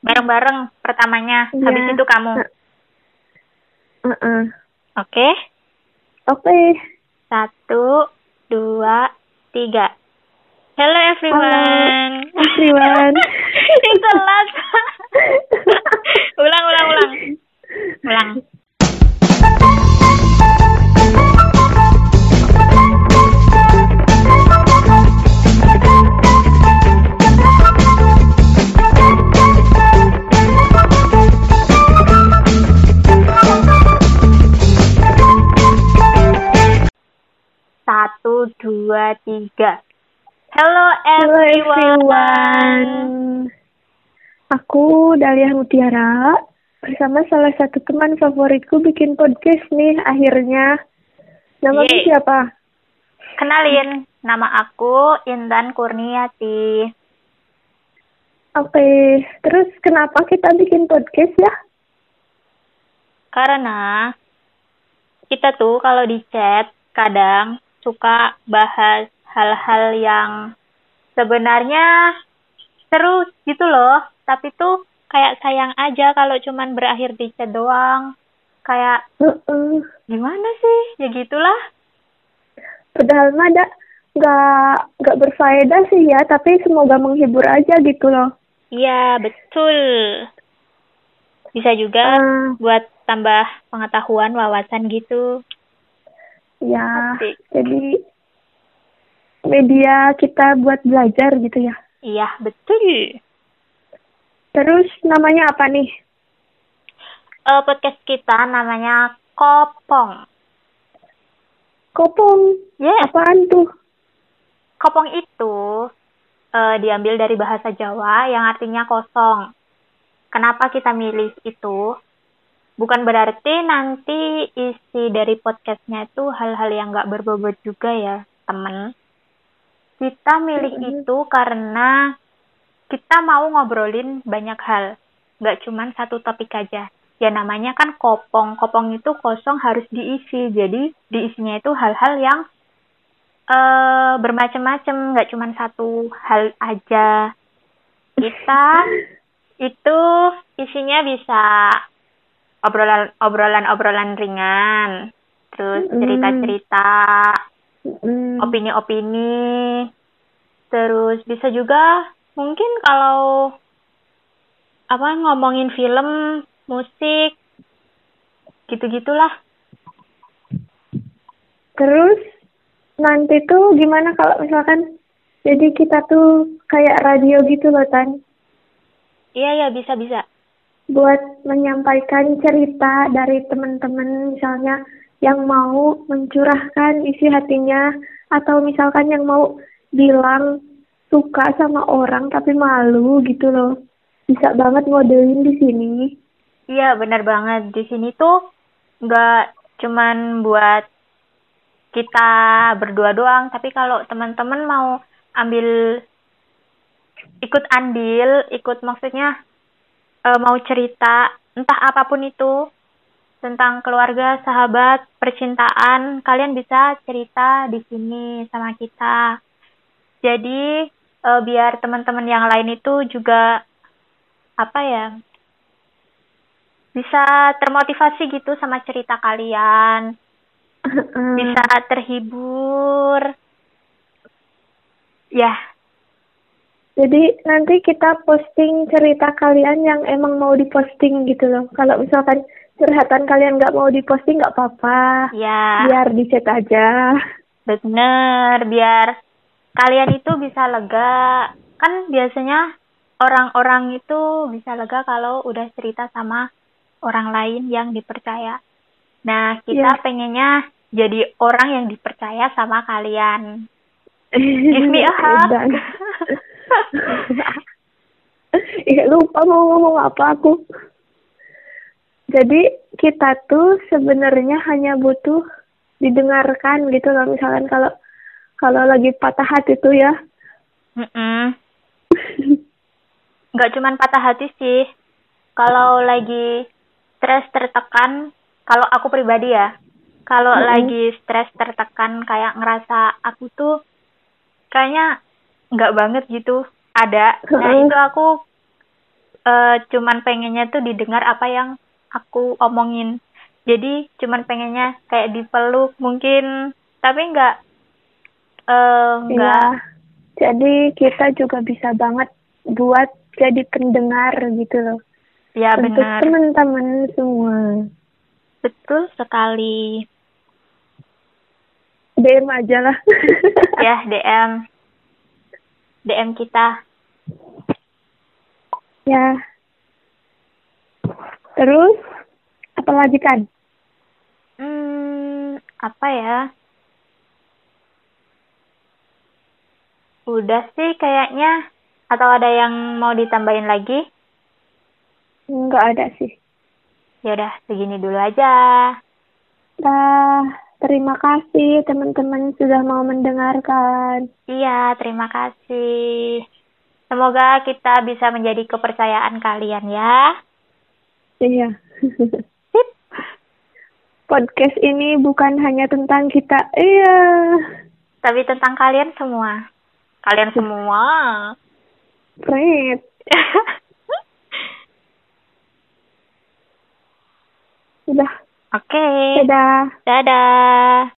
Bareng-bareng pertamanya, Iya. habis itu kamu. Heeh. Oke? Oke. Satu, dua, tiga. Hello everyone. everyone. Ih, telat. ulang, ulang, ulang. Ulang. Satu, dua, tiga. Hello Hello everyone. everyone. Aku Dahlia Mutiara bersama salah satu teman favoritku bikin podcast nih akhirnya. Namamu Yeay. siapa? Kenalin, nama aku Intan Kurniati. Oke, terus kenapa kita bikin podcast ya? Karena kita tuh kalau di chat kadang suka bahas hal-hal yang sebenarnya seru gitu loh, tapi tuh kayak sayang aja kalau cuman berakhir di chat doang. Kayak gimana sih? Ya gitulah. Padahal mah ada nggak nggak berfaedah sih ya, tapi semoga menghibur aja gitu loh. Iya, betul. Bisa juga Eh, buat tambah pengetahuan, wawasan gitu. Ya, Asik. jadi media kita buat belajar gitu ya. Iya, betul. Terus namanya apa nih? Eh, podcast kita namanya Kopong. Kopong. Yes, Apaan tuh? Kopong itu eh, diambil dari bahasa Jawa yang artinya kosong. Kenapa kita milih itu? Bukan berarti nanti isi dari podcastnya itu hal-hal yang nggak berbobot juga ya, temen. Kita milih Mhm. itu karena kita mau ngobrolin banyak hal. Nggak cuman satu topik aja. Ya namanya kan kopong. Kopong itu kosong harus diisi. Jadi diisinya itu hal-hal yang eh bermacam-macam, nggak cuma satu hal aja. Kita itu isinya bisa obrolan obrolan obrolan ringan, terus Mm. cerita-cerita, Hmm. opini-opini, terus bisa juga mungkin kalau apa ngomongin film, musik, gitu-gitulah. Terus nanti tuh gimana kalau misalkan jadi kita tuh kayak radio gitu loh Tan Iya ya bisa bisa. Buat menyampaikan cerita dari teman-teman misalnya yang mau mencurahkan isi hatinya atau misalkan yang mau bilang suka sama orang tapi malu gitu loh bisa banget ngodelin di sini Iya, benar banget. Di sini tuh nggak cuman buat kita berdua doang, tapi kalau teman-teman mau ambil ikut andil, ikut maksudnya eh, mau cerita entah apa pun itu tentang keluarga, sahabat, percintaan, kalian bisa cerita di sini sama kita. Jadi eh, biar teman-teman yang lain itu juga apa ya bisa termotivasi gitu sama cerita kalian, bisa terhibur. Ya, Jadi nanti kita posting cerita kalian yang emang mau diposting gitu loh. Kalau misalkan curhatan kalian nggak mau diposting nggak apa-apa. ya, Biar di chat aja. bener. Biar kalian itu bisa lega. Kan biasanya orang-orang itu bisa lega kalau udah cerita sama orang lain yang dipercaya. Nah, kita Iya. pengennya jadi orang yang dipercaya sama kalian. Give me a hug. Ih, lupa mau ngomong apa aku. Jadi kita tuh sebenarnya hanya butuh didengarkan gitu loh. Misalkan kalau kalau lagi patah hati tuh ya. Mm-mm. nggak cuman patah hati sih. Kalau lagi stres tertekan, kalau aku pribadi ya, kalau Mm-mm. lagi stres tertekan kayak ngerasa aku tuh kayaknya nggak banget gitu ada. Nah itu aku eh, cuman pengennya tuh didengar apa yang aku omongin. Jadi cuman pengennya kayak dipeluk mungkin, tapi nggak eh, nggak Iya. Jadi kita juga bisa banget buat jadi pendengar gitu loh. ya Untuk benar teman-teman semua. betul sekali. DM aja lah. Ya DM DM kita. ya. Terus apa lagi kan? Hmm, apa ya? Udah sih kayaknya. Atau ada yang mau ditambahin lagi? Enggak ada sih. Ya udah, segini dulu aja. Dah, terima kasih teman-teman sudah mau mendengarkan. Iya, terima kasih. Semoga kita bisa menjadi kepercayaan kalian ya. Iya. Sip. Podcast ini bukan hanya tentang kita. Iya. Tapi tentang kalian semua. Kalian semua. Great. Oke. Dadah. Dadah.